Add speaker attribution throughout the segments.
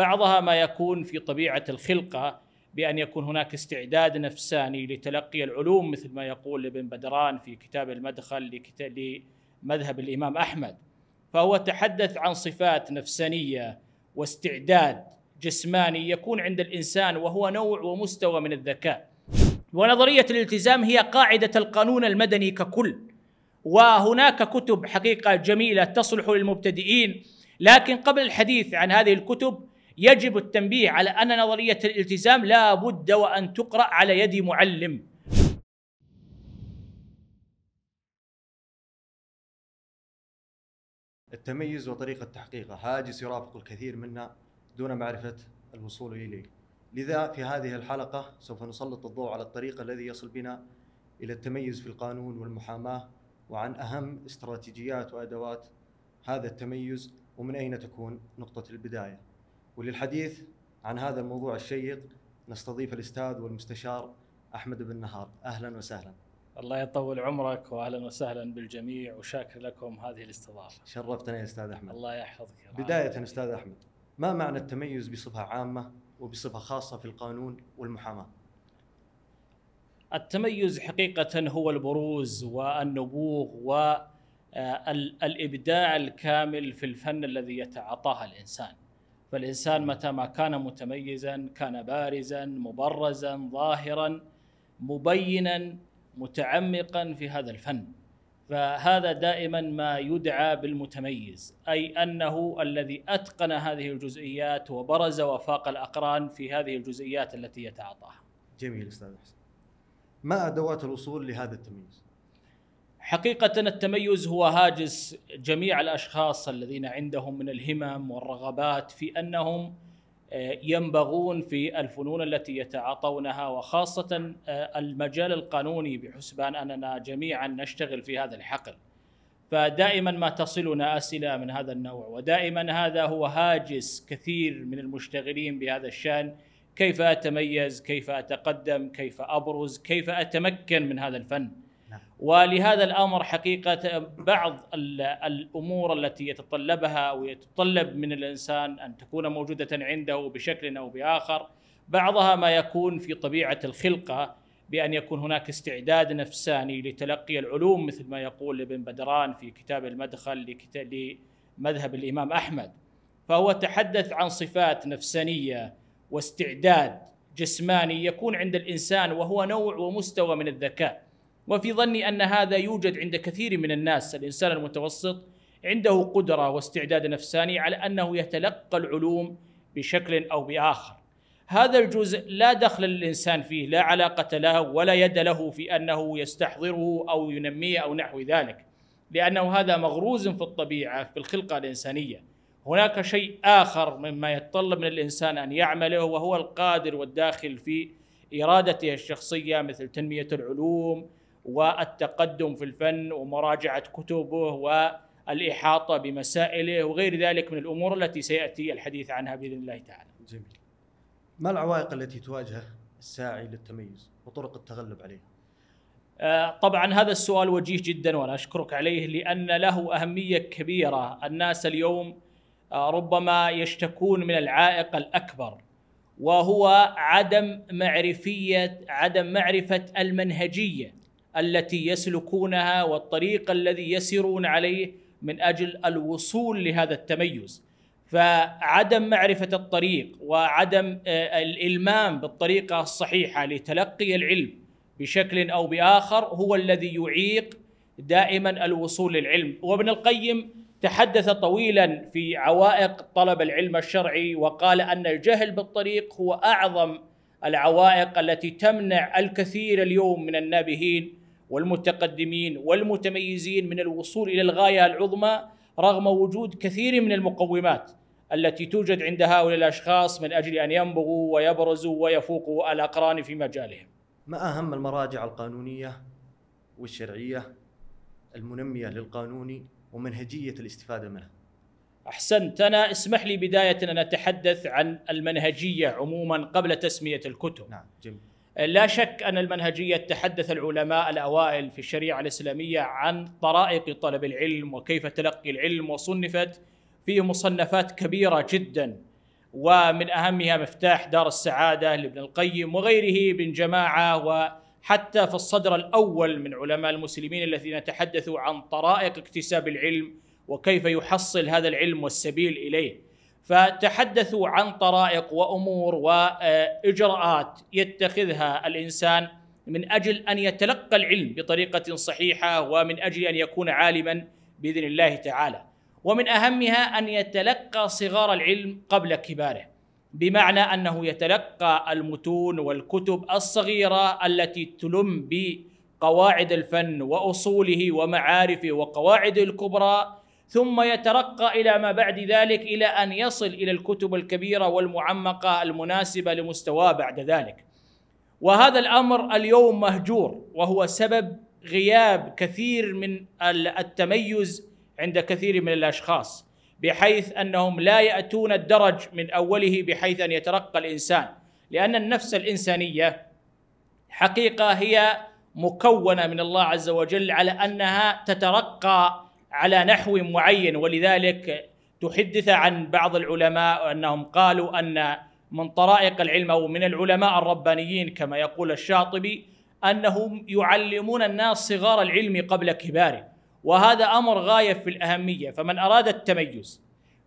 Speaker 1: بعضها ما يكون في طبيعة الخلقة بأن يكون هناك استعداد نفساني لتلقي العلوم مثل ما يقول ابن بدران في كتاب المدخل لمذهب الإمام أحمد. فهو تحدث عن صفات نفسانية واستعداد جسماني يكون عند الإنسان وهو نوع ومستوى من الذكاء. ونظرية الالتزام هي قاعدة القانون المدني ككل. وهناك كتب حقيقة جميلة تصلح للمبتدئين. لكن قبل الحديث عن هذه الكتب يجب التنبيه على أن نظرية الالتزام لا بد وأن تقرأ على يد معلم.
Speaker 2: التميز وطريقة تحقيقه. هاجس يرافق الكثير منا دون معرفة الوصول إليه. لذا في هذه الحلقة سوف نسلط الضوء على الطريق الذي يصل بنا إلى التميز في القانون والمحاماة وعن أهم استراتيجيات وأدوات هذا التميز ومن أين تكون نقطة البداية. وللحديث عن هذا الموضوع الشيق نستضيف الأستاذ والمستشار أحمد بن نهار أهلا وسهلا
Speaker 1: الله يطول عمرك واهلا وسهلا بالجميع وشاكر لكم هذه الاستضافة.
Speaker 2: شرفتنا يا أستاذ أحمد.
Speaker 1: الله يحفظك.
Speaker 2: بداية أستاذ أحمد، ما معنى التميز بصفة عامة وبصفة خاصة في القانون والمحاماة؟
Speaker 1: التميز حقيقة هو البروز والنبوغ والابداع الكامل في الفن الذي يتعاطاه الإنسان. فالإنسان متى ما كان متميزا كان بارزا مبرزا ظاهرا مبينا متعمقا في هذا الفن فهذا دائما ما يدعى بالمتميز أي أنه الذي أتقن هذه الجزئيات وبرز وفاق الأقران في هذه الجزئيات التي يتعاطاها.
Speaker 2: جميل أستاذ حسن. ما أدوات الوصول لهذا التمييز؟
Speaker 1: حقيقة التميز هو هاجس جميع الأشخاص الذين عندهم من الهمم والرغبات في أنهم ينبغون في الفنون التي يتعاطونها وخاصة آه، المجال القانوني بحسبان أننا جميعا نشتغل في هذا الحقل. فدائما ما تصلنا أسئلة من هذا النوع ودائما هذا هو هاجس كثير من المشتغلين بهذا الشأن. كيف أتميز؟ كيف أتقدم؟ كيف أبرز؟ كيف أتمكن من هذا الفن؟ ولهذا الأمر حقيقة بعض الأمور التي يتطلبها أو يتطلب من الإنسان أن تكون موجودة عنده بشكل أو بآخر بعضها ما يكون في طبيعة الخلقة بأن يكون هناك استعداد نفساني لتلقي العلوم مثل ما يقول ابن بدران في كتاب المدخل لمذهب الإمام أحمد. فهو تحدث عن صفات نفسانية واستعداد جسماني يكون عند الإنسان وهو نوع ومستوى من الذكاء. وفي ظني أن هذا يوجد عند كثير من الناس. الإنسان المتوسط عنده قدرة واستعداد نفساني على أنه يتلقى العلوم بشكل أو بآخر. هذا الجزء لا دخل للإنسان فيه لا علاقة له ولا يد له في أنه يستحضره أو ينميه أو نحو ذلك لأنه هذا مغروز في الطبيعة في الخلقة الإنسانية. هناك شيء آخر مما يتطلب من الإنسان أن يعمله وهو القادر والداخل في إرادته الشخصية مثل تنمية العلوم والتقدم في الفن ومراجعة كتبه والإحاطة بمسائله وغير ذلك من الأمور التي سيأتي الحديث عنها بإذن الله تعالى.
Speaker 2: جميل. ما العوائق التي تواجه الساعي للتميز وطرق التغلب عليها؟
Speaker 1: آه، طبعا هذا السؤال وجيه جدا وأنا أشكرك عليه لأن له أهمية كبيرة، الناس اليوم آه، ربما يشتكون من العائق الأكبر وهو عدم معرفية عدم معرفة المنهجية التي يسلكونها والطريق الذي يسيرون عليه من أجل الوصول لهذا التميز. فعدم معرفة الطريق وعدم آه، الإلمام بالطريقة الصحيحة لتلقي العلم بشكل أو بآخر هو الذي يعيق دائما الوصول للعلم. وابن القيم تحدث طويلا في عوائق طلب العلم الشرعي وقال أن الجهل بالطريق هو أعظم العوائق التي تمنع الكثير اليوم من النابهين والمتقدمين والمتميزين من الوصول إلى الغاية العظمى رغم وجود كثير من المقومات التي توجد عند هؤلاء الأشخاص من أجل أن ينبغوا ويبرزوا ويفوقوا الأقران في مجالهم.
Speaker 2: ما أهم المراجع القانونية والشرعية المنمية للقانون ومنهجية الاستفادة منه؟
Speaker 1: أحسنت أنا اسمح لي بداية أن أتحدث عن المنهجية عموما قبل تسمية الكتب.
Speaker 2: نعم جميل.
Speaker 1: لا شك أن المنهجية تحدث العلماء الأوائل في الشريعة الإسلامية عن طرائق طلب العلم وكيف تلقي العلم وصنفت في مصنفات كبيرة جدا. ومن أهمها مفتاح دار السعادة لابن القيم وغيره من جماعة وحتى في الصدر الأول من علماء المسلمين الذين تحدثوا عن طرائق اكتساب العلم وكيف يحصل هذا العلم والسبيل إليه. فتحدثوا عن طرائق وأمور وإجراءات يتخذها الإنسان من أجل أن يتلقى العلم بطريقة صحيحة ومن أجل أن يكون عالما بإذن الله تعالى. ومن أهمها أن يتلقى صغار العلم قبل كباره بمعنى أنه يتلقى المتون والكتب الصغيرة التي تلم بقواعد الفن وأصوله ومعارفه وقواعده الكبرى ثم يترقى إلى ما بعد ذلك إلى أن يصل إلى الكتب الكبيرة والمعمقة المناسبة لمستواه بعد ذلك. وهذا الأمر اليوم مهجور وهو سبب غياب كثير من التميز عند كثير من الأشخاص بحيث أنهم لا يأتون الدرج من أوله بحيث أن يترقى الإنسان لأن النفس الإنسانية حقيقة هي مكونة من الله عز وجل على أنها تترقى على نحو معين ولذلك تحدث عن بعض العلماء أنهم قالوا أن من طرائق العلم أو من العلماء الربانيين كما يقول الشاطبي أنهم يعلمون الناس صغار العلم قبل كباره وهذا أمر غاية في الأهمية. فمن أراد التميز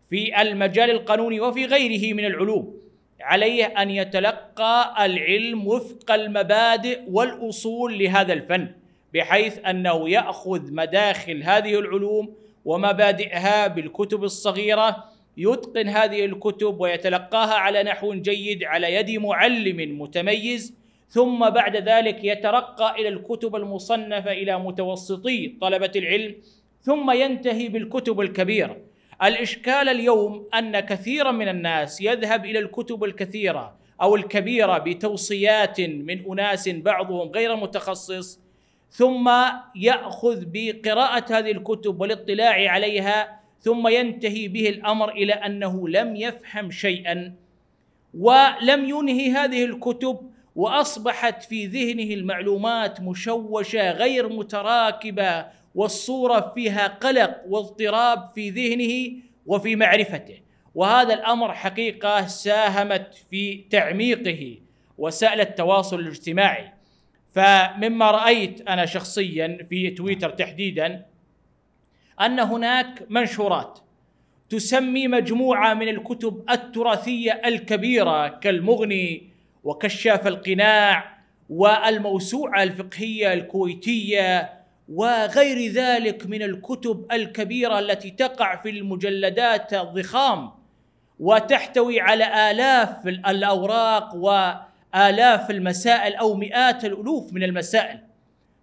Speaker 1: في المجال القانوني وفي غيره من العلوم عليه أن يتلقى العلم وفق المبادئ والأصول لهذا الفن. بحيث أنه يأخذ مداخل هذه العلوم ومبادئها بالكتب الصغيرة يتقن هذه الكتب ويتلقاها على نحو جيد على يد معلم متميز ثم بعد ذلك يترقى إلى الكتب المصنفة إلى متوسطي طلبة العلم ثم ينتهي بالكتب الكبيرة. الإشكال اليوم أن كثيرا من الناس يذهب إلى الكتب الكثيرة أو الكبيرة بتوصيات من أناس بعضهم غير متخصص ثم يأخذ بقراءة هذه الكتب والاطلاع عليها ثم ينتهي به الأمر إلى أنه لم يفهم شيئا ولم ينهي هذه الكتب وأصبحت في ذهنه المعلومات مشوشة غير متراكبة والصورة فيها قلق واضطراب في ذهنه وفي معرفته. وهذا الأمر حقيقة ساهمت في تعميقه وسائل التواصل الاجتماعي. فمما رأيت أنا شخصيا في تويتر تحديدا أن هناك منشورات تسمي مجموعة من الكتب التراثية الكبيرة كالمغني وكشاف القناع والموسوعة الفقهية الكويتية وغير ذلك من الكتب الكبيرة التي تقع في المجلدات الضخام وتحتوي على آلاف الأوراق والاف المسائل أو مئات الألوف من المسائل.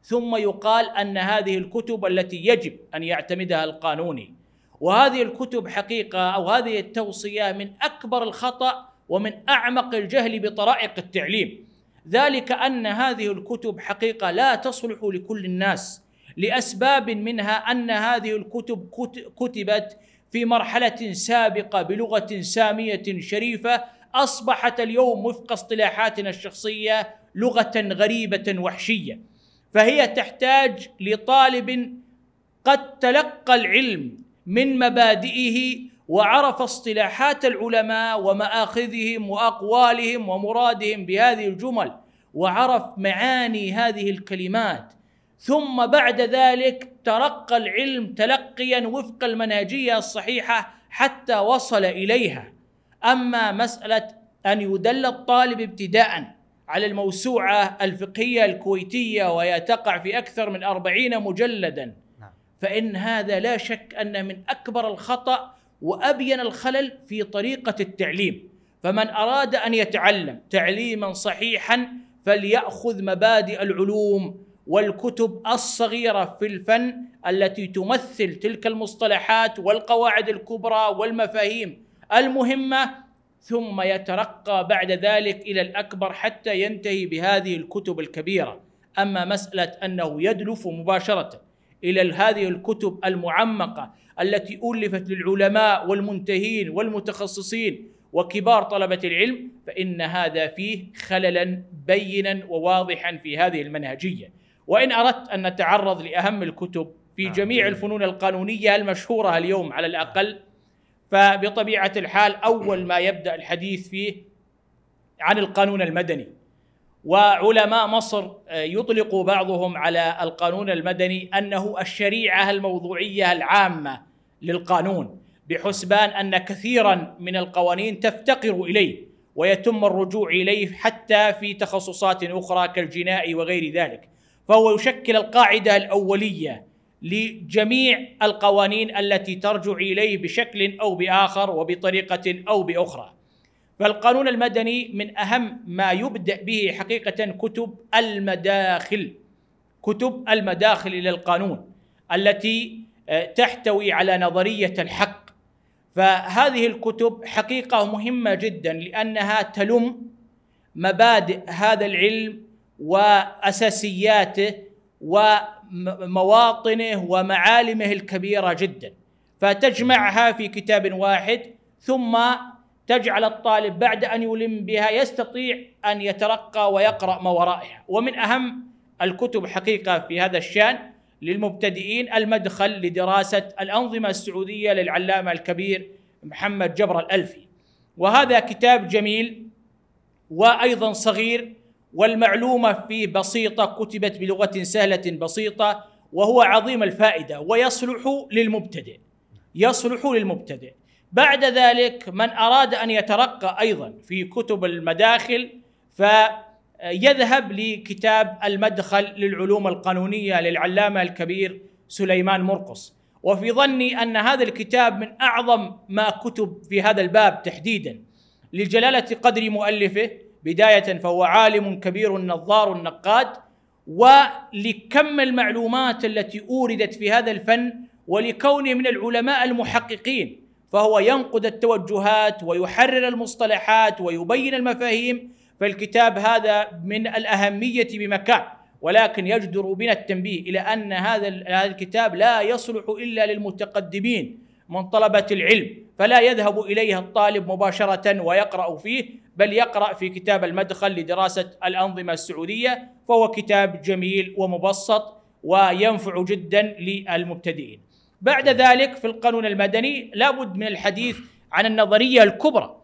Speaker 1: ثم يقال أن هذه الكتب التي يجب أن يعتمدها القانوني. وهذه الكتب حقيقة أو هذه التوصية من أكبر الخطأ ومن أعمق الجهل بطرائق التعليم. ذلك أن هذه الكتب حقيقة لا تصلح لكل الناس لأسباب منها أن هذه الكتب كتبت في مرحلة سابقة بلغة سامية شريفة أصبحت اليوم وفق اصطلاحاتنا الشخصية لغة غريبة وحشية. فهي تحتاج لطالب قد تلقى العلم من مبادئه وعرف اصطلاحات العلماء ومآخذهم وأقوالهم ومرادهم بهذه الجمل وعرف معاني هذه الكلمات. ثم بعد ذلك ترقى العلم تلقيا وفق المنهجيه الصحيحة حتى وصل إليها. أما مسألة أن يدل الطالب ابتداء على الموسوعة الفقهية الكويتية وهي تقع في أكثر من أربعين مجلدا نعم. فإن هذا لا شك أن من أكبر الخطأ وأبين الخلل في طريقة التعليم فمن أراد أن يتعلم تعليما صحيحا فليأخذ مبادئ العلوم والكتب الصغيرة في الفن التي تمثل تلك المصطلحات والقواعد الكبرى والمفاهيم المهمة ثم يترقى بعد ذلك إلى الأكبر حتى ينتهي بهذه الكتب الكبيرة. أما مسألة أنه يدلف مباشرة إلى هذه الكتب المعمقة التي ألفت للعلماء والمنتهين والمتخصصين وكبار طلبة العلم فإن هذا فيه خللا بينا وواضحا في هذه المنهجية. وإن أردت أن نتعرض لأهم الكتب في نعم، جميع الفنون القانونية المشهورة اليوم على الأقل فبطبيعة الحال أول ما يبدأ الحديث فيه عن القانون المدني. وعلماء مصر آه، يطلق بعضهم على القانون المدني أنه الشريعة الموضوعية العامة للقانون بحسبان أن كثيرا من القوانين تفتقر إليه ويتم الرجوع إليه حتى في تخصصات أخرى كالجناء وغير ذلك. فهو يشكل القاعدة الأولية لجميع القوانين التي ترجع إليه بشكل أو بآخر وبطريقة أو بأخرى. فالقانون المدني من أهم ما يبدأ به حقيقة كتب المداخل كتب المداخل إلى القانون التي آه، تحتوي على نظرية الحق. فهذه الكتب حقيقة مهمة جدا لأنها تلم مبادئ هذا العلم وأساسياته ومواطنه ومعالمه الكبيرة جدا. فتجمعها في كتاب واحد ثم تجعل الطالب بعد أن يلم بها يستطيع أن يترقى ويقرأ ما ورائها. ومن أهم الكتب حقيقة في هذا الشأن للمبتدئين المدخل لدراسة الأنظمة السعودية للعلامة الكبير محمد جبر الألفي. وهذا كتاب جميل وأيضا صغير والمعلومة فيه بسيطة كتبت بلغة سهلة بسيطة وهو عظيم الفائدة ويصلح للمبتدئ. يصلح للمبتدئ. بعد ذلك من أراد أن يترقى أيضا في كتب المداخل فيذهب لكتاب المدخل للعلوم القانونية للعلامة الكبير سليمان مرقص. وفي ظني أن هذا الكتاب من أعظم ما كتب في هذا الباب تحديدا. لجلالة قدر مؤلفه بداية فهو عالم كبير نظار نقاد ولكم المعلومات التي أوردت في هذا الفن ولكونه من العلماء المحققين. فهو ينقد التوجهات ويحرر المصطلحات ويبين المفاهيم فالكتاب هذا من الأهمية بمكان. ولكن يجدر بنا التنبيه إلى أن هذا الكتاب لا يصلح إلا للمتقدمين من طلبة العلم. فلا يذهب اليه الطالب مباشرة ويقرأ فيه بل يقرأ في كتاب المدخل لدراسة الأنظمة السعودية فهو كتاب جميل ومبسط وينفع جدا للمبتدئين. بعد ذلك في القانون المدني لابد من الحديث عن النظرية الكبرى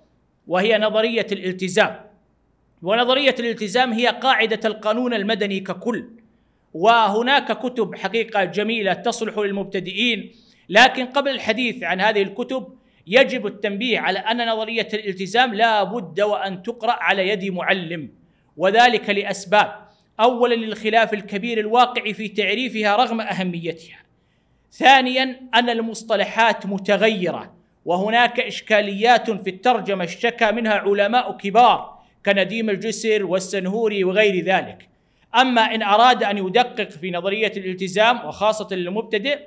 Speaker 1: وهي نظرية الالتزام. ونظرية الالتزام هي قاعدة القانون المدني ككل وهناك كتب حقيقة جميلة تصلح للمبتدئين. لكن قبل الحديث عن هذه الكتب يجب التنبيه على أن نظرية الالتزام لا بد وأن تقرأ على يد معلم وذلك لأسباب. اولا للخلاف الكبير الواقع في تعريفها رغم أهميتها. ثانيا أن المصطلحات متغيرة وهناك إشكاليات في الترجمة اشتكى منها علماء كبار كنديم الجسر والسنهوري وغير ذلك. أما إن أراد أن يدقق في نظرية الالتزام وخاصة للمبتدئ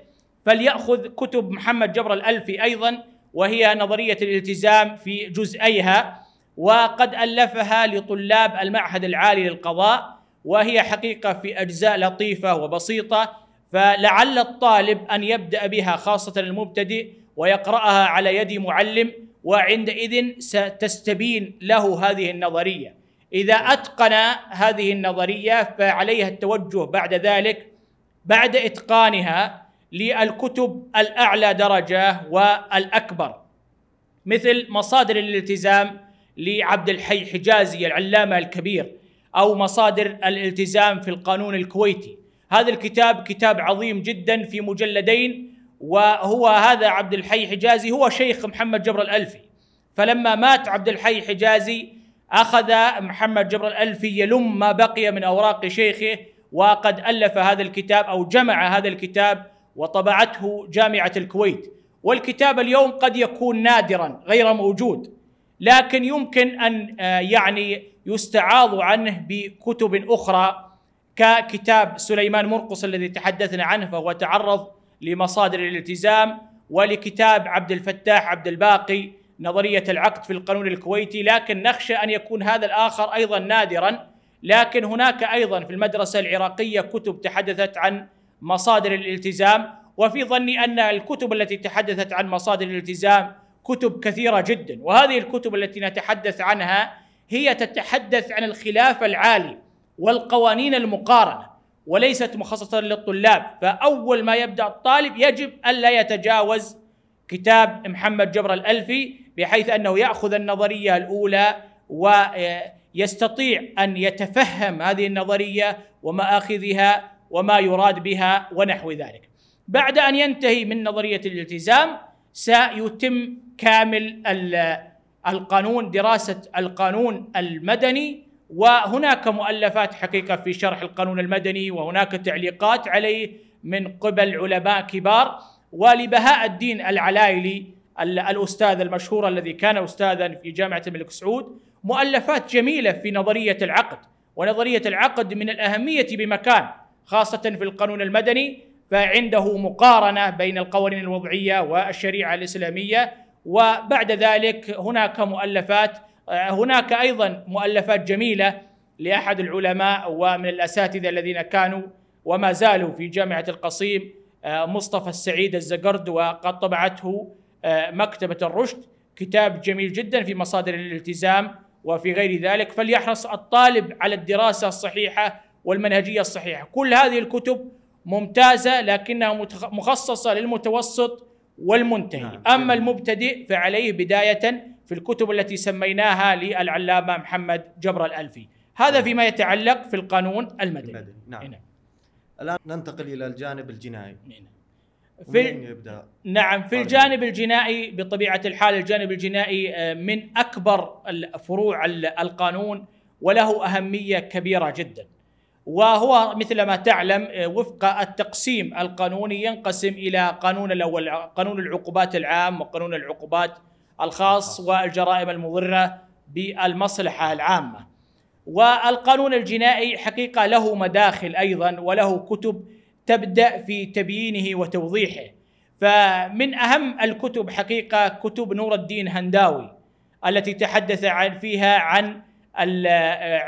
Speaker 1: فليأخذ كتب محمد جبر الألفي أيضا وهي نظرية الالتزام في جزئيها وقد ألفها لطلاب المعهد العالي للقضاء وهي حقيقة في أجزاء لطيفة وبسيطة فلعل الطالب أن يبدأ بها خاصة المبتدئ ويقرأها على يد معلم وعندئذ ستستبين له هذه النظرية. إذا أتقن هذه النظرية فعليها التوجه بعد ذلك بعد إتقانها للكتب الأعلى درجة والأكبر مثل مصادر الالتزام لعبد الحي حجازي العلامة الكبير أو مصادر الالتزام في القانون الكويتي. هذا الكتاب كتاب عظيم جدا في مجلدين وهو هذا عبد الحي حجازي هو شيخ محمد جبر الألفي. فلما مات عبد الحي حجازي أخذ محمد جبر الألفي يلم ما بقي من أوراق شيخه وقد ألف هذا الكتاب أو جمع هذا الكتاب وطبعته جامعة الكويت. والكتاب اليوم قد يكون نادرا غير موجود. لكن يمكن أن آه، يعني يستعاض عنه بكتب أخرى ككتاب سليمان مرقص الذي تحدثنا عنه فهو تعرض لمصادر الالتزام ولكتاب عبد الفتاح عبد الباقي نظرية العقد في القانون الكويتي. لكن نخشى أن يكون هذا الآخر أيضا نادرا. لكن هناك أيضا في المدرسة العراقية كتب تحدثت عن مصادر الالتزام وفي ظني أن الكتب التي تحدثت عن مصادر الالتزام كتب كثيرة جدا وهذه الكتب التي نتحدث عنها هي تتحدث عن الخلاف العالي والقوانين المقارنة وليست مخصصة للطلاب فأول ما يبدأ الطالب يجب الا يتجاوز كتاب محمد جبر الألفي بحيث أنه يأخذ النظرية الأولى ويستطيع أن يتفهم هذه النظرية ومآخذها وما يراد بها ونحو ذلك. بعد أن ينتهي من نظرية الالتزام سيتم كامل القانون دراسة القانون المدني وهناك مؤلفات حقيقة في شرح القانون المدني وهناك تعليقات عليه من قبل علماء كبار. ولبهاء الدين العلايلي الأستاذ المشهور الذي كان استاذا في جامعة الملك سعود مؤلفات جميلة في نظرية العقد. ونظرية العقد من الأهمية بمكان خاصة في القانون المدني فعنده مقارنة بين القوانين الوضعية والشريعة الإسلامية. وبعد ذلك هناك مؤلفات هناك أيضا مؤلفات جميلة لأحد العلماء ومن الأساتذة الذين كانوا وما زالوا في جامعة القصيم مصطفى السعيد الزقرد وقد طبعته مكتبة الرشد. كتاب جميل جدا في مصادر الالتزام وفي غير ذلك. فليحرص الطالب على الدراسة الصحيحة والمنهجية الصحيحة كل هذه الكتب ممتازة لكنها مخصصة للمتوسط والمنتهي نعم. أما المبتدئ فعليه بداية في الكتب التي سميناها للعلامة محمد جبر الألفي هذا نعم. فيما يتعلق في القانون المدني, المدني.
Speaker 2: نعم. نعم. الآن ننتقل إلى الجانب الجنائي نعم.
Speaker 1: في يبدأ؟ نعم في الجانب الجنائي بطبيعة الحال الجانب الجنائي آه، من أكبر فروع القانون وله أهمية كبيرة جدا وهو مثل ما تعلم آه، وفق التقسيم القانوني ينقسم إلى قانون الأول قانون العقوبات العام وقانون العقوبات الخاص والجرائم المضرة بالمصلحة العامة. والقانون الجنائي حقيقة له مداخل أيضا وله كتب تبدأ في تبيينه وتوضيحه. فمن أهم الكتب حقيقة كتب نور الدين هنداوي التي تحدث عن فيها عن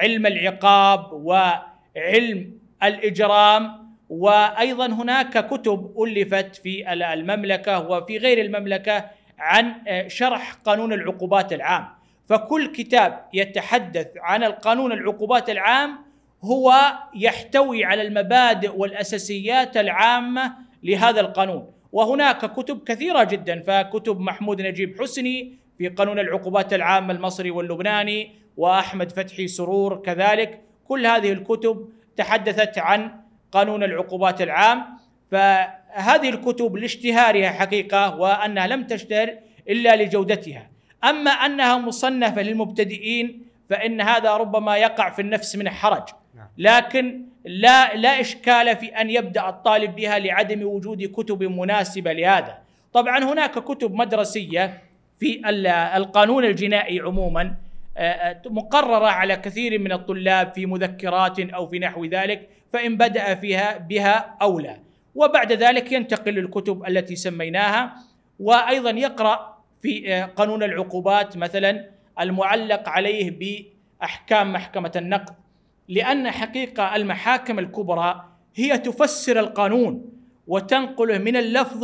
Speaker 1: علم العقاب و علم الإجرام وأيضا هناك كتب ألفت في المملكة وفي غير المملكة عن آه، شرح قانون العقوبات العام. فكل كتاب يتحدث عن القانون العقوبات العام هو يحتوي على المبادئ والأساسيات العامة لهذا القانون. وهناك كتب كثيرة جدا فكتب محمود نجيب حسني في قانون العقوبات العامه المصري واللبناني وأحمد فتحي سرور كذلك. كل هذه الكتب تحدثت عن قانون العقوبات العام فهذه الكتب لاشتهارها حقيقة وأنها لم تشتهر إلا لجودتها. أما أنها مصنفة للمبتدئين فإن هذا ربما يقع في النفس من حرج. نعم. لكن لا لا إشكال في أن يبدأ الطالب بها لعدم وجود كتب مناسبة لهذا. طبعا هناك كتب مدرسية في القانون الجنائي عموما آه، آه، مقررة على كثير من الطلاب في مذكرات أو في نحو ذلك فإن بدأ فيها بها أولى. وبعد ذلك ينتقل للكتب التي سميناها وأيضا يقرأ في آه، قانون العقوبات مثلا المعلق عليه بأحكام محكمة النقد لأن حقيقة المحاكم الكبرى هي تفسر القانون وتنقله من اللفظ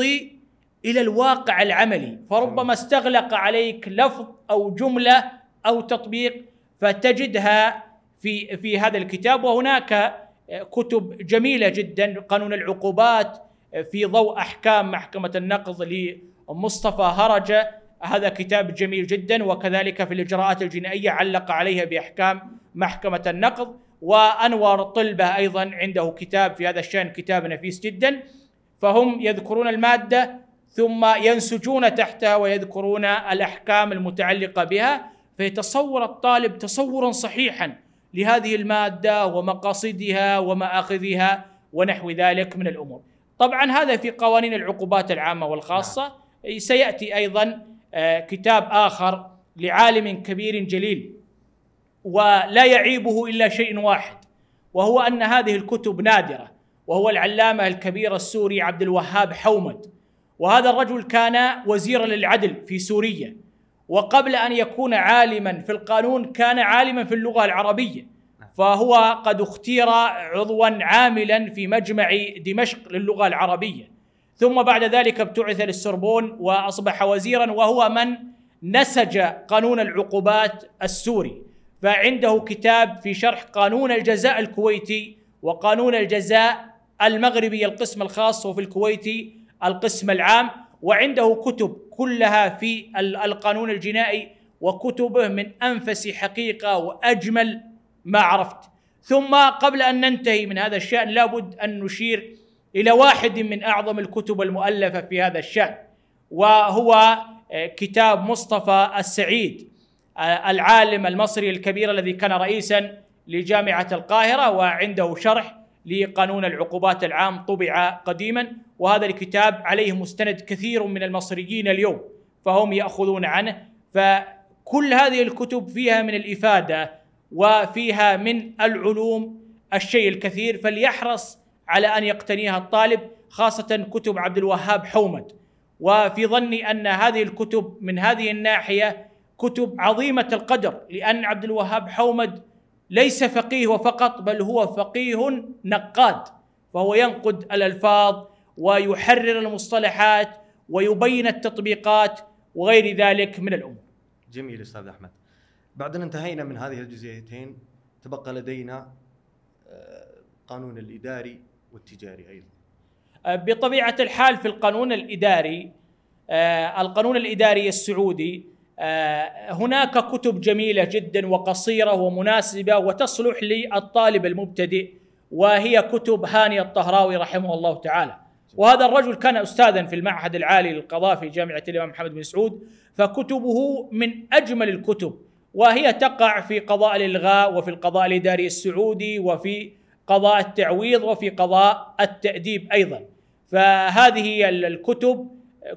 Speaker 1: إلى الواقع العملي. فربما استغلق عليك لفظ أو جملة أو تطبيق فتجدها في في هذا الكتاب. وهناك كتب جميلة جدا قانون العقوبات في ضوء أحكام محكمة النقض لمصطفى هرجة. هذا كتاب جميل جدا وكذلك في الإجراءات الجنائية علق عليها بأحكام محكمة النقض. وأنور طلبة أيضا عنده كتاب في هذا الشأن كتاب نفيس جدا. فهم يذكرون المادة ثم ينسجون تحتها ويذكرون الأحكام المتعلقة بها. فيتصور الطالب تصورا صحيحا لهذه المادة ومقاصدها ومآخذها ونحو ذلك من الأمور. طبعا هذا في قوانين العقوبات العامة والخاصة نعم. سيأتي أيضا آه، كتاب آخر لعالم كبير جليل ولا يعيبه إلا شيء واحد وهو أن هذه الكتب نادرة وهو العلامة الكبير السوري عبد الوهاب حومد وهذا الرجل كان وزيرا للعدل في سوريا وقبل أن يكون عالما في القانون كان عالما في اللغة العربية. فهو قد اختير عضوا عاملا في مجمع دمشق للغة العربية. ثم بعد ذلك ابتعث للسربون وأصبح وزيرا وهو من نسج قانون العقوبات السوري. فعنده كتاب في شرح قانون الجزاء الكويتي وقانون الجزاء المغربي القسم الخاص وفي الكويتي القسم العام. وعنده كتب كلها في القانون الجنائي وكتبه من أنفس حقيقة وأجمل ما عرفت. ثم قبل أن ننتهي من هذا الشأن لابد أن نشير إلى واحد من أعظم الكتب المؤلفة في هذا الشأن وهو كتاب مصطفى السعيد العالم المصري الكبير الذي كان رئيسا لجامعة القاهرة وعنده شرح لقانون العقوبات العام طبع قديما وهذا الكتاب عليه مستند كثير من المصريين اليوم فهم يأخذون عنه. فكل هذه الكتب فيها من الإفادة وفيها من العلوم الشيء الكثير فليحرص على أن يقتنيها الطالب خاصة كتب عبد الوهاب حومد. وفي ظني أن هذه الكتب من هذه الناحية كتب عظيمة القدر لأن عبد الوهاب حومد ليس فقيه وفقط بل هو فقيه نقاد فهو ينقد الألفاظ ويحرر المصطلحات ويبين التطبيقات وغير ذلك من الأمور.
Speaker 2: جميل أستاذ أحمد. بعد ان انتهينا من هذه الجزئيتين تبقى لدينا القانون آه، الإداري والتجاري أيضا.
Speaker 1: آه، بطبيعة الحال في القانون الإداري آه، القانون الإداري السعودي هناك كتب جميلة جدا وقصيرة ومناسبة وتصلح للطالب المبتدئ وهي كتب هاني الطهراوي رحمه الله تعالى. وهذا الرجل كان استاذا في المعهد العالي للقضاء في جامعة الإمام محمد بن سعود فكتبه من أجمل الكتب وهي تقع في قضاء الإلغاء وفي القضاء الإداري السعودي وفي قضاء التعويض وفي قضاء التأديب أيضا فهذه الكتب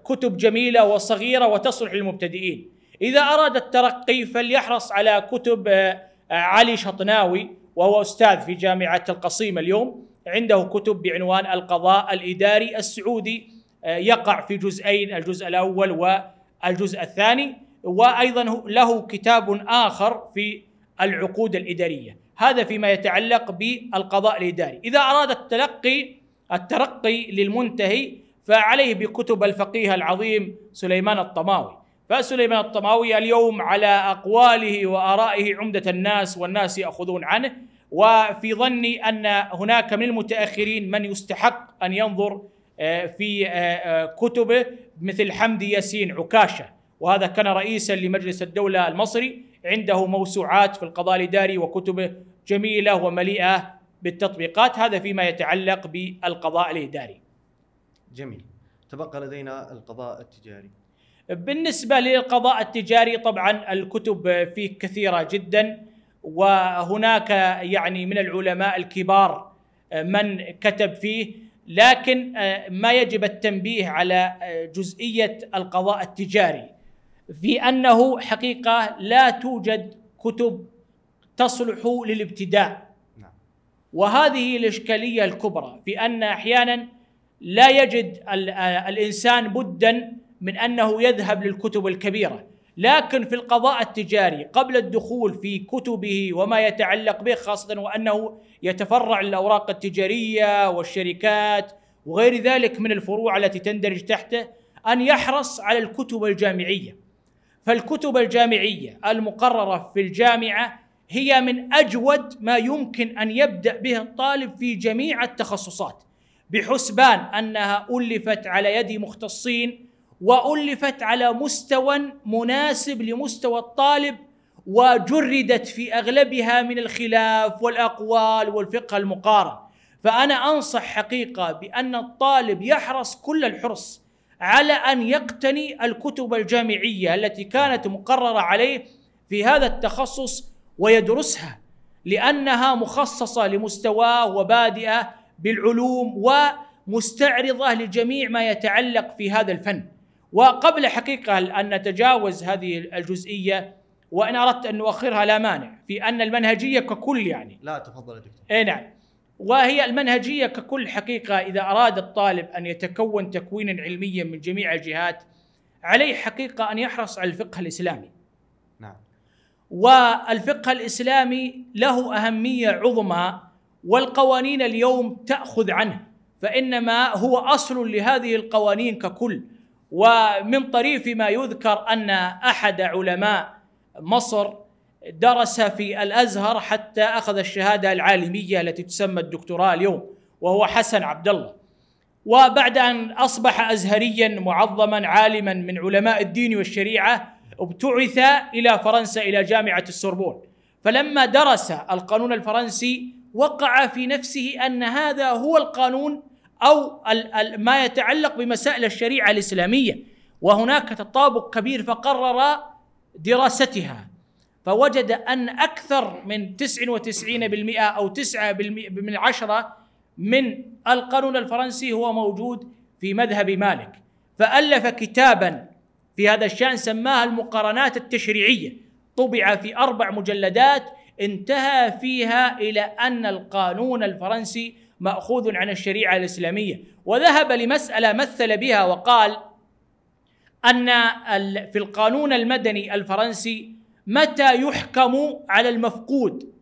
Speaker 1: كتب جميلة وصغيرة وتصلح للمبتدئين إذا أراد الترقي فليحرص على كتب آه، علي شطناوي وهو أستاذ في جامعة القصيم اليوم. عنده كتب بعنوان القضاء الإداري السعودي آه، يقع في جزئين الجزء الأول والجزء الثاني. وأيضا له كتاب آخر في العقود الإدارية. هذا فيما يتعلق بالقضاء الإداري. إذا أراد التلقي الترقي للمنتهي فعليه بكتب الفقيه العظيم سليمان الطماوي. فسليمان الطماوي اليوم على أقواله وآرائه عمدة الناس والناس يأخذون عنه وفي ظني أن هناك من المتأخرين من يستحق أن ينظر آه، في آه، آه، كتبه مثل حمدي ياسين عكاشة وهذا كان رئيسا لمجلس الدولة المصري عنده موسوعات في القضاء الإداري وكتبه جميلة ومليئة بالتطبيقات هذا فيما يتعلق بالقضاء الإداري.
Speaker 2: جميل. تبقى لدينا القضاء التجاري.
Speaker 1: بالنسبة للقضاء التجاري طبعا الكتب فيه كثيرة جدا وهناك يعني من العلماء الكبار من كتب فيه لكن ما يجب التنبيه على جزئية القضاء التجاري في أنه حقيقة لا توجد كتب تصلح للابتداء نعم. وهذه الإشكالية الكبرى في أن أحيانا لا يجد الإنسان بدا من أنه يذهب للكتب الكبيرة. لكن في القضاء التجاري قبل الدخول في كتبه وما يتعلق به خاصة وأنه يتفرع الأوراق التجارية والشركات وغير ذلك من الفروع التي تندرج تحته أن يحرص على الكتب الجامعية. فالكتب الجامعية المقررة في الجامعة هي من أجود ما يمكن أن يبدأ به الطالب في جميع التخصصات بحسبان أنها ألفت على يد مختصين وألفت على مستوى مناسب لمستوى الطالب وجردت في أغلبها من الخلاف والأقوال والفقه المقارن. فأنا أنصح حقيقة بأن الطالب يحرص كل الحرص على أن يقتني الكتب الجامعية التي كانت مقررة عليه في هذا التخصص ويدرسها لأنها مخصصة لمستواه وبادئه بالعلوم ومستعرضة لجميع ما يتعلق في هذا الفن. وقبل حقيقة أن نتجاوز هذه الجزئية وإن أردت أن نؤخرها لا مانع في أن المنهجية ككل يعني.
Speaker 2: لا تفضل يا دكتور.
Speaker 1: أي نعم. وهي المنهجية ككل حقيقة إذا أراد الطالب أن يتكون تكوينا علميا من جميع الجهات عليه حقيقة أن يحرص على الفقه الإسلامي.
Speaker 2: نعم.
Speaker 1: والفقه الإسلامي له أهمية عظمى والقوانين اليوم تأخذ عنه فإنما هو أصل لهذه القوانين ككل. ومن طريف ما يذكر أن أحد علماء مصر درس في الأزهر حتى أخذ الشهادة العالمية التي تسمى الدكتوراه اليوم وهو حسن عبد الله وبعد أن أصبح ازهريا معظما عالما من علماء الدين والشريعة ابتعث إلى فرنسا إلى جامعة السوربون. فلما درس القانون الفرنسي وقع في نفسه أن هذا هو القانون أو ما يتعلق بمسائل الشريعة الإسلامية. وهناك تطابق كبير فقرر دراستها. فوجد أن أكثر من 99% أو 9 من عشرة من القانون الفرنسي هو موجود في مذهب مالك. فألف كتابا في هذا الشأن سماها المقارنات التشريعية. طبع في أربع مجلدات انتهى فيها إلى أن القانون الفرنسي مأخوذ عن الشريعة الإسلامية. وذهب لمسألة مثل بها وقال أن في القانون المدني الفرنسي متى يحكم على المفقود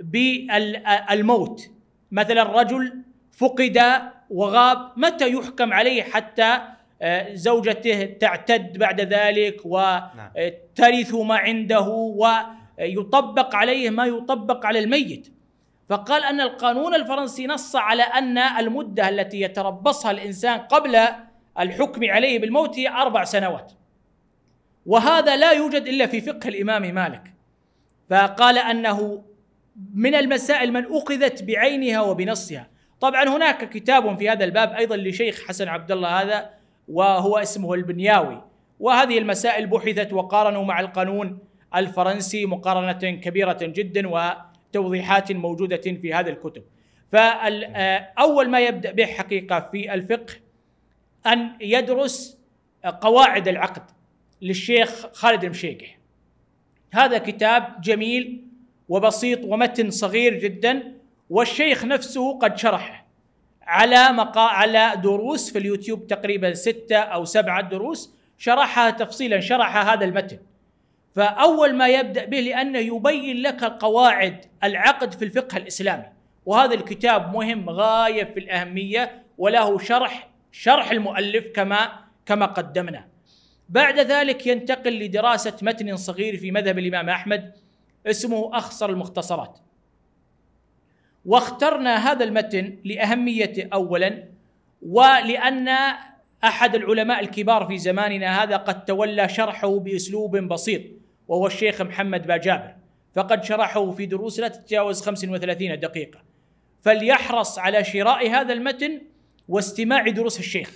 Speaker 1: بالموت مثلا رجل فقد وغاب متى يحكم عليه حتى آه، زوجته تعتد بعد ذلك وترث ما عنده ويطبق عليه ما يطبق على الميت. فقال أن القانون الفرنسي نص على أن المدة التي يتربصها الإنسان قبل الحكم عليه بالموت هي أربع سنوات. وهذا لا يوجد إلا في فقه الإمام مالك. فقال أنه من المسائل من أخذت بعينها وبنصها. طبعا هناك كتاب في هذا الباب أيضا لشيخ حسن عبد الله هذا وهو اسمه البنياوي. وهذه المسائل بحثت وقارنوا مع القانون. الفرنسي مقارنة كبيرة جدا وتوضيحات موجودة في هذه الكتب. فاول ما يبدأ به حقيقة في الفقه أن يدرس قواعد العقد للشيخ خالد المشيقح هذا كتاب جميل وبسيط ومتن صغير جدا والشيخ نفسه قد شرحه على مقا على دروس في اليوتيوب تقريبا ستة أو سبعة دروس شرحها تفصيلا شرح هذا المتن. فأول ما يبدأ به لأنه يبين لك قواعد العقد في الفقه الإسلامي. وهذا الكتاب مهم غاية في الأهمية وله شرح شرح المؤلف كما كما قدمنا. بعد ذلك ينتقل لدراسة متن صغير في مذهب الإمام أحمد اسمه أخصر المختصرات. واخترنا هذا المتن لأهميته أولا ولأن أحد العلماء الكبار في زماننا هذا قد تولى شرحه بأسلوب بسيط. وهو الشيخ محمد باجابر فقد شرحه في دروس لا تتجاوز 35 دقيقة. فليحرص على شراء هذا المتن واستماع دروس الشيخ.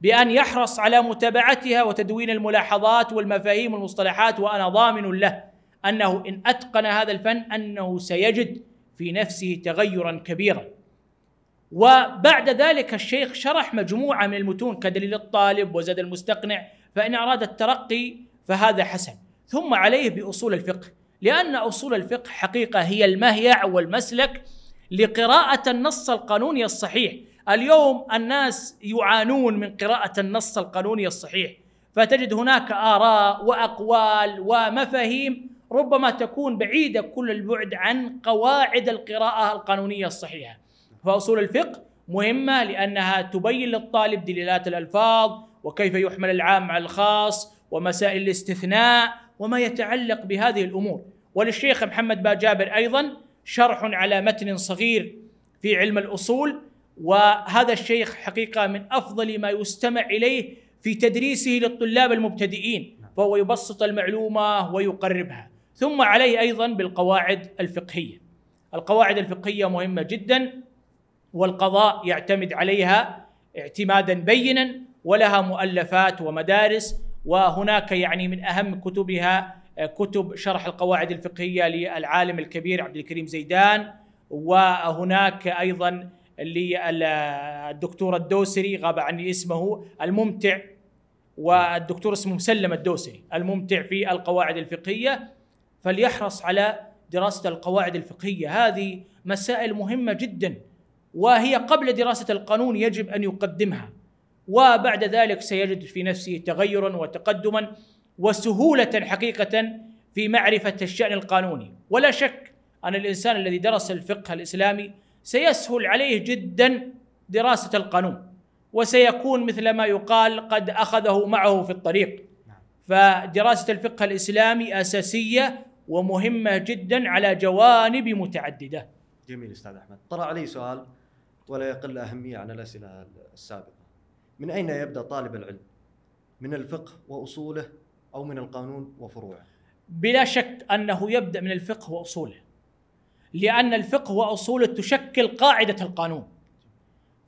Speaker 1: بأن يحرص على متابعتها وتدوين الملاحظات والمفاهيم والمصطلحات وأنا ضامن له أنه إن أتقن هذا الفن أنه سيجد في نفسه تغيرا كبيرا. وبعد ذلك الشيخ شرح مجموعة من المتون كدليل الطالب وزاد المستقنع فإن أراد الترقي فهذا حسن. ثم عليه بأصول الفقه. لأن أصول الفقه حقيقة هي المهيع والمسلك لقراءة النص القانوني الصحيح. اليوم الناس يعانون من قراءة النص القانوني الصحيح. فتجد هناك آراء وأقوال ومفاهيم ربما تكون بعيدة كل البعد عن قواعد القراءة القانونية الصحيحة. فأصول الفقه مهمة لأنها تبين للطالب دلالات الألفاظ وكيف يحمل العام على الخاص ومسائل الاستثناء وما يتعلق بهذه الأمور. وللشيخ محمد باجابر أيضا شرح على متن صغير في علم الأصول وهذا الشيخ حقيقة من أفضل ما يستمع إليه في تدريسه للطلاب المبتدئين فهو يبسط المعلومة ويقربها. ثم عليه أيضا بالقواعد الفقهية. القواعد الفقهية مهمة جدا والقضاء يعتمد عليها اعتمادا بينا ولها مؤلفات ومدارس وهناك يعني من أهم كتبها كتب شرح القواعد الفقهية للعالم الكبير عبد الكريم زيدان وهناك أيضا اللي الدكتور الدوسري غاب عني اسمه الممتع والدكتور اسمه مسلم الدوسري الممتع في القواعد الفقهية. فليحرص على دراسة القواعد الفقهية. هذه مسائل مهمة جدا وهي قبل دراسة القانون يجب أن يقدمها. وبعد ذلك سيجد في نفسه تغيرا وتقدما وسهولة حقيقة في معرفة الشأن القانوني. ولا شك أن الإنسان الذي درس الفقه الإسلامي سيسهل عليه جدا دراسة القانون وسيكون مثل ما يقال قد أخذه معه في الطريق. فدراسة الفقه الإسلامي أساسية ومهمة جدا على جوانب متعددة.
Speaker 2: جميل أستاذ أحمد. طرا علي سؤال ولا يقل أهمية عن الأسئلة السابقة. من أين يبدأ طالب العلم؟ من الفقه وأصوله أو من القانون وفروعه؟
Speaker 1: بلا شك أنه يبدأ من الفقه وأصوله لأن الفقه وأصوله تشكل قاعدة القانون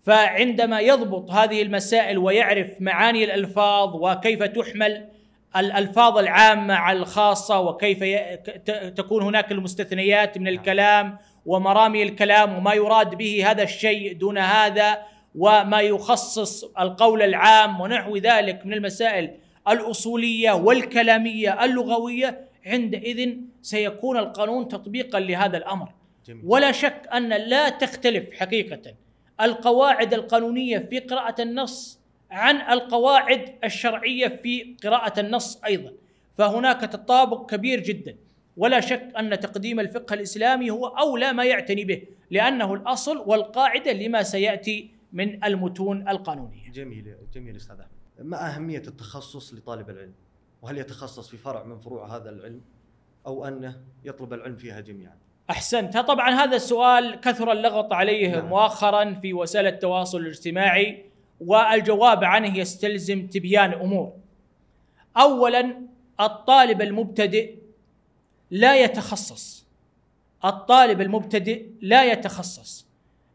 Speaker 1: فعندما يضبط هذه المسائل ويعرف معاني الألفاظ وكيف تحمل الألفاظ العامة على الخاصة وكيف تكون هناك المستثنيات من الكلام ومرامي الكلام وما يراد به هذا الشيء دون هذا وما يخصص القول العام ونحو ذلك من المسائل الأصولية والكلامية اللغوية عندئذ سيكون القانون تطبيقا لهذا الأمر. جميل. ولا شك أن لا تختلف حقيقة القواعد القانونية في قراءة النص عن القواعد الشرعية في قراءة النص أيضا. فهناك تطابق كبير جدا. ولا شك أن تقديم الفقه الإسلامي هو أولى ما يعتني به لأنه الأصل والقاعدة لما سيأتي من المتون القانونية.
Speaker 2: جميل جميل أستاذ أحمد. ما أهمية التخصص لطالب العلم؟ وهل يتخصص في فرع من فروع هذا العلم أو أنه يطلب العلم فيها جميعا؟
Speaker 1: أحسنت طبعا هذا السؤال كثر اللغط عليه نعم. مؤخرا في وسائل التواصل الاجتماعي والجواب عنه يستلزم تبيان أمور. اولا الطالب المبتدئ لا يتخصص الطالب المبتدئ لا يتخصص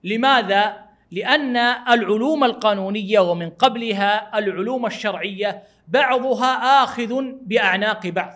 Speaker 1: لماذا لأن العلوم القانونية ومن قبلها العلوم الشرعية بعضها آخذ بأعناق بعض.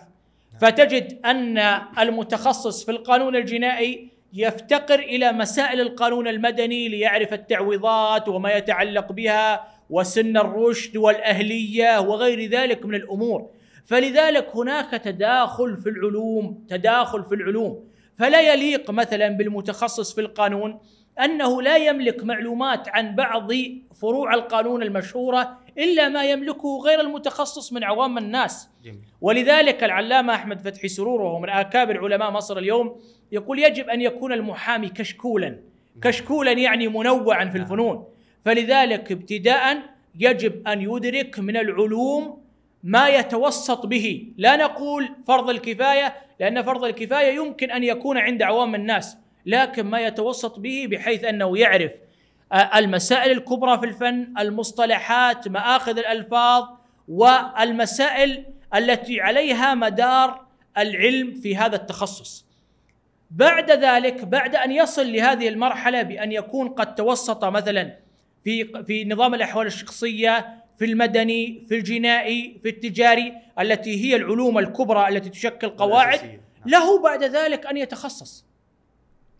Speaker 1: فتجد أن المتخصص في القانون الجنائي يفتقر إلى مسائل القانون المدني ليعرف التعويضات وما يتعلق بها وسن الرشد والأهلية وغير ذلك من الأمور. فلذلك هناك تداخل في العلوم تداخل في العلوم. فلا يليق مثلا بالمتخصص في القانون أنه لا يملك معلومات عن بعض فروع القانون المشهورة إلا ما يملكه غير المتخصص من عوام الناس جميل. ولذلك العلامة أحمد فتحي سرور وهو من اكابر علماء مصر اليوم يقول يجب أن يكون المحامي كشكولا نعم. كشكولا يعني منوعا في نعم. الفنون فلذلك ابتداء يجب أن يدرك من العلوم ما يتوسط به لا نقول فرض الكفاية لأن فرض الكفاية يمكن أن يكون عند عوام الناس لكن ما يتوسط به بحيث أنه يعرف المسائل الكبرى في الفن المصطلحات مآخذ الألفاظ والمسائل التي عليها مدار العلم في هذا التخصص. بعد ذلك بعد أن يصل لهذه المرحلة بأن يكون قد توسط مثلا في في نظام الأحوال الشخصية في المدني في الجنائي في التجاري التي هي العلوم الكبرى التي تشكل قواعد نعم. له بعد ذلك أن يتخصص.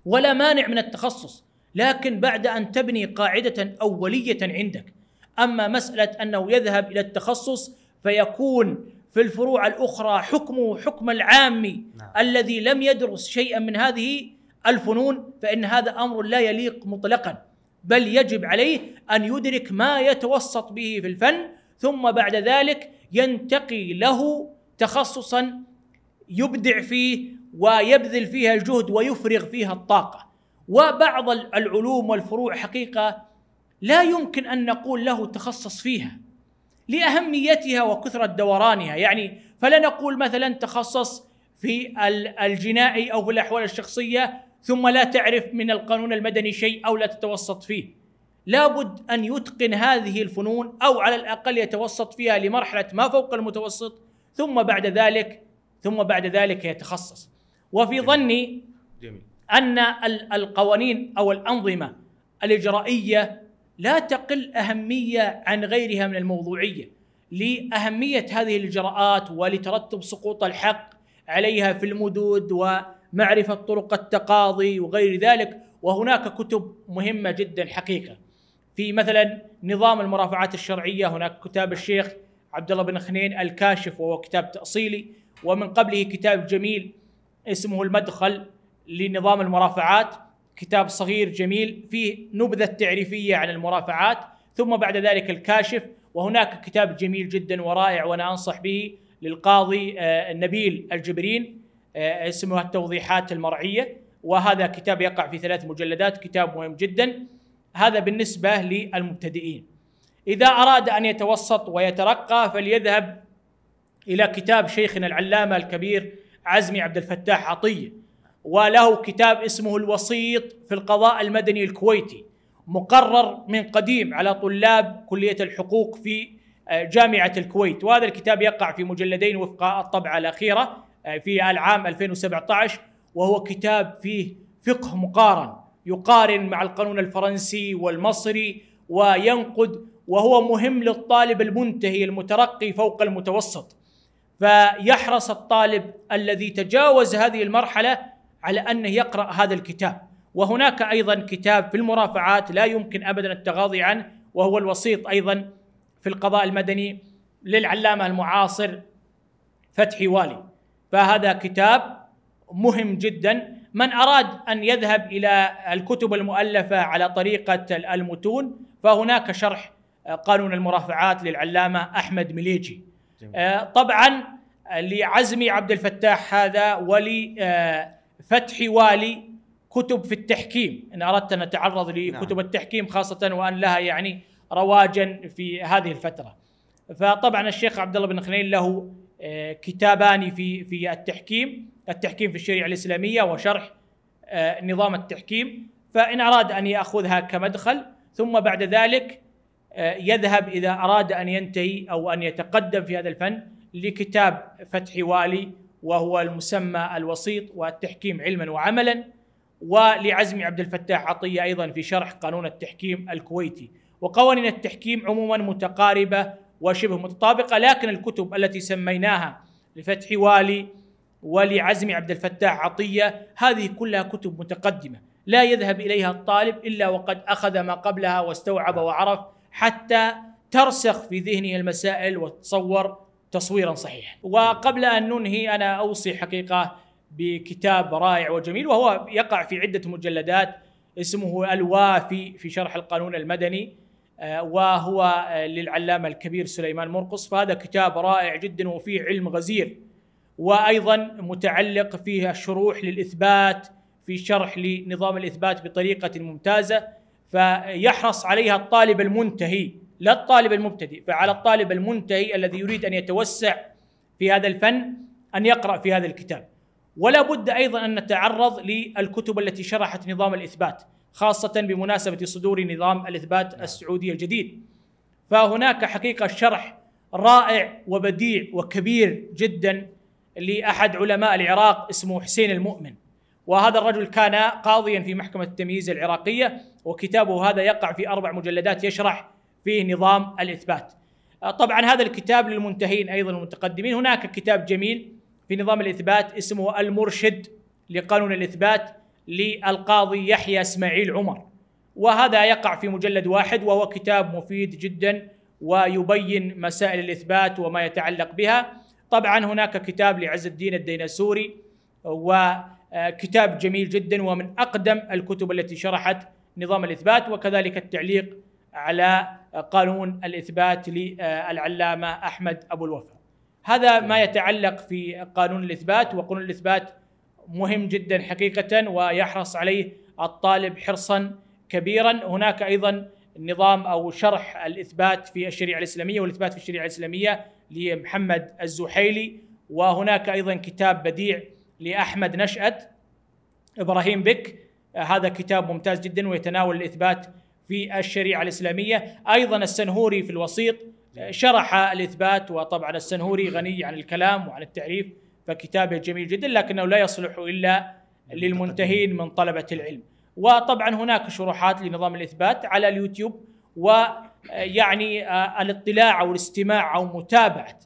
Speaker 1: ولا مانع من التخصص لكن بعد أن تبني قاعدة أولية عندك أما مسألة أنه يذهب إلى التخصص فيكون في الفروع الأخرى حكمه حكم العامي نعم. الذي لم يدرس شيئا من هذه الفنون فإن هذا أمر لا يليق مطلقا بل يجب عليه أن يدرك ما يتوسط به في الفن ثم بعد ذلك ينتقي له تخصصا يبدع فيه ويبذل فيها الجهد ويفرغ فيها الطاقة. وبعض العلوم والفروع حقيقة لا يمكن أن نقول له تخصص فيها لأهميتها وكثرة دورانها. يعني فلا نقول مثلا تخصص في الجنائي أو في الأحوال الشخصية ثم لا تعرف من القانون المدني شيء أو لا تتوسط فيه. لابد أن يتقن هذه الفنون أو على الأقل يتوسط فيها لمرحلة ما فوق المتوسط ثم بعد ذلك ثم بعد ذلك يتخصص. وفي ظني جميل. أن القوانين أو الأنظمة الإجرائية لا تقل أهمية عن غيرها من الموضوعية لأهمية هذه الإجراءات ولترتب سقوط الحق عليها في المدود ومعرفة طرق التقاضي وغير ذلك. وهناك كتب مهمة جدا حقيقة. في مثلا نظام المرافعات الشرعية هناك كتاب الشيخ عبد الله بن خنين الكاشف وهو كتاب تأصيلي. ومن قبله كتاب جميل اسمه المدخل لنظام المرافعات. كتاب صغير جميل فيه نبذة تعريفية عن المرافعات. ثم بعد ذلك الكاشف وهناك كتاب جميل جدا ورائع وأنا أنصح به للقاضي آه، نبيل الجبرين آه، اسمه التوضيحات المرعية. وهذا كتاب يقع في ثلاث مجلدات كتاب مهم جدا. هذا بالنسبة للمبتدئين. إذا أراد أن يتوسط ويترقى فليذهب إلى كتاب شيخنا العلامة الكبير عزمي عبد الفتاح عطية وله كتاب اسمه الوسيط في القضاء المدني الكويتي مقرر من قديم على طلاب كلية الحقوق في آه، جامعة الكويت. وهذا الكتاب يقع في مجلدين وفق الطبعة الأخيرة آه، في العام 2017 وهو كتاب فيه فقه مقارن يقارن مع القانون الفرنسي والمصري وينقد وهو مهم للطالب المنتهي المترقي فوق المتوسط. فيحرص الطالب الذي تجاوز هذه المرحلة على انه يقرأ هذا الكتاب. وهناك أيضا كتاب في المرافعات لا يمكن ابدا التغاضي عنه وهو الوسيط أيضا في القضاء المدني للعلامة المعاصر فتحي والي. فهذا كتاب مهم جدا. من أراد أن يذهب إلى الكتب المؤلفة على طريقة المتون فهناك شرح قانون المرافعات للعلامة أحمد مليجي. طبعا لعزمي عبد الفتاح هذا ولفتحي والي كتب في التحكيم. إن أردت أن أتعرض لكتب نعم. التحكيم خاصة وأن لها يعني رواجا في هذه الفترة. فطبعا الشيخ عبد الله بن خليل له آه، كتابان في في التحكيم. التحكيم في الشريعة الإسلامية وشرح آه، نظام التحكيم. فإن أراد أن يأخذها كمدخل ثم بعد ذلك آه، يذهب إذا أراد أن ينتهي أو أن يتقدم في هذا الفن لكتاب فتح والي وهو المسمى الوسيط والتحكيم علما وعملا ولعزمي عبد الفتاح عطية أيضا في شرح قانون التحكيم الكويتي. وقوانين التحكيم عموما متقاربة وشبه متطابقة لكن الكتب التي سميناها لفتح والي ولعزم عبد الفتاح عطية هذه كلها كتب متقدمة. لا يذهب إليها الطالب إلا وقد أخذ ما قبلها واستوعب وعرف حتى ترسخ في ذهنه المسائل وتصور تصويرا صحيحا. وقبل أن ننهي أنا أوصي حقيقة بكتاب رائع وجميل وهو يقع في عدة مجلدات اسمه الوافي في شرح القانون المدني آه، وهو آه، للعلامة الكبير سليمان مرقص. فهذا كتاب رائع جدا وفيه علم غزير وأيضا متعلق فيه الشروح للإثبات في شرح لنظام الإثبات بطريقة ممتازة. فيحرص عليها الطالب المنتهي لا الطالب المبتدئ فعلى الطالب المنتهي الذي يريد أن يتوسع في هذا الفن أن يقرأ في هذا الكتاب. ولا بد أيضا أن نتعرض للكتب التي شرحت نظام الإثبات خاصة بمناسبة صدور نظام الإثبات السعودي الجديد. فهناك حقيقة شرح رائع وبديع وكبير جدا لأحد علماء العراق اسمه حسين المؤمن. وهذا الرجل كان قاضيا في محكمة التمييز العراقية وكتابه هذا يقع في أربع مجلدات يشرح فيه نظام الإثبات. طبعا هذا الكتاب للمنتهين أيضا المتقدمين، هناك كتاب جميل في نظام الإثبات اسمه المرشد لقانون الإثبات للقاضي يحيى إسماعيل عمر. وهذا يقع في مجلد واحد وهو كتاب مفيد جدا ويبين مسائل الإثبات وما يتعلق بها. طبعا هناك كتاب لعز الدين الديناسوري وكتاب جميل جدا ومن أقدم الكتب التي شرحت نظام الإثبات وكذلك التعليق على قانون الإثبات للعلامة أحمد أبو الوفا. هذا ما يتعلق في قانون الإثبات وقانون الإثبات مهم جدا حقيقه ويحرص عليه الطالب حرصا كبيرا، هناك أيضا نظام أو شرح الإثبات في الشريعة الإسلامية والإثبات في الشريعة الإسلامية لمحمد الزحيلي وهناك أيضا كتاب بديع لأحمد نشأت. إبراهيم بك هذا كتاب ممتاز جدا ويتناول الإثبات في الشريعة الإسلامية، أيضا السنهوري في الوسيط شرح الإثبات وطبعا السنهوري غني عن الكلام وعن التعريف فكتابه جميل جدا لكنه لا يصلح إلا للمنتهين من طلبة العلم. وطبعا هناك شروحات لنظام الإثبات على اليوتيوب ويعني الاطلاع أو الاستماع أو متابعة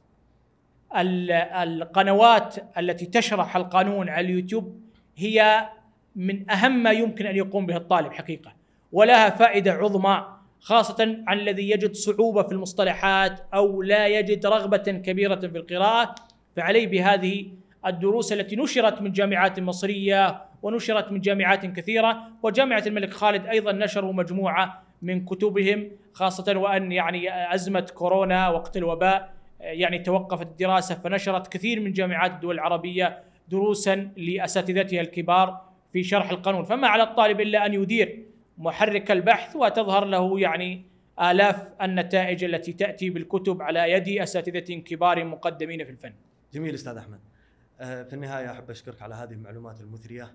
Speaker 1: القنوات التي تشرح القانون على اليوتيوب هي من أهم ما يمكن أن يقوم به الطالب حقيقة ولها فائدة عظمى خاصة عن الذي يجد صعوبة في المصطلحات أو لا يجد رغبة كبيرة في القراءة فعليه بهذه الدروس التي نشرت من جامعات مصرية ونشرت من جامعات كثيرة وجامعة الملك خالد أيضا نشروا مجموعة من كتبهم خاصة وأن يعني أزمة كورونا وقت الوباء يعني توقفت الدراسة فنشرت كثير من جامعات الدول العربية دروسا لأساتذتها الكبار في شرح القانون. فما على الطالب إلا أن يدير محرك البحث وتظهر له يعني آلاف النتائج التي تأتي بالكتب على يد أساتذة كبار مقدمين في الفن.
Speaker 2: جميل أستاذ أحمد. آه، في النهاية أحب أشكرك على هذه المعلومات المثرية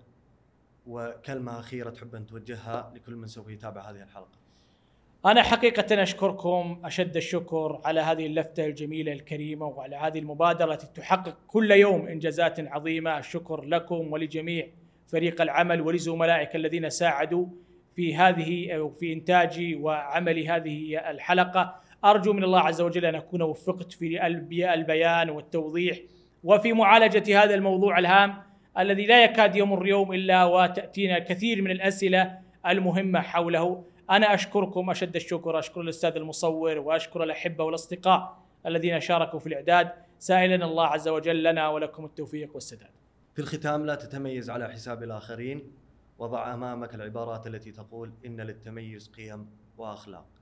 Speaker 2: وكلمة أخيرة تحب أن توجهها لكل من سوف يتابع هذه الحلقة.
Speaker 1: أنا حقيقة أشكركم أشد الشكر على هذه اللفتة الجميلة الكريمة وعلى هذه المبادرة التي تحقق كل يوم إنجازات عظيمة. الشكر لكم ولجميع فريق العمل ولزملائك الذين ساعدوا في هذه في إنتاج وعمل هذه الحلقة. أرجو من الله عز وجل أن أكون وفقت في البيان والتوضيح وفي معالجة هذا الموضوع الهام الذي لا يكاد يمر يوم إلا وتأتينا الكثير من الأسئلة المهمة حوله. أنا أشكركم أشد الشكر أشكر الأستاذ المصور وأشكر الأحبة والأصدقاء الذين شاركوا في الإعداد. سائلا الله عز وجل لنا ولكم التوفيق والسداد.
Speaker 2: في الختام لا تتميز على حساب الآخرين وضع أمامك العبارات التي تقول إن للتميز قيم وأخلاق.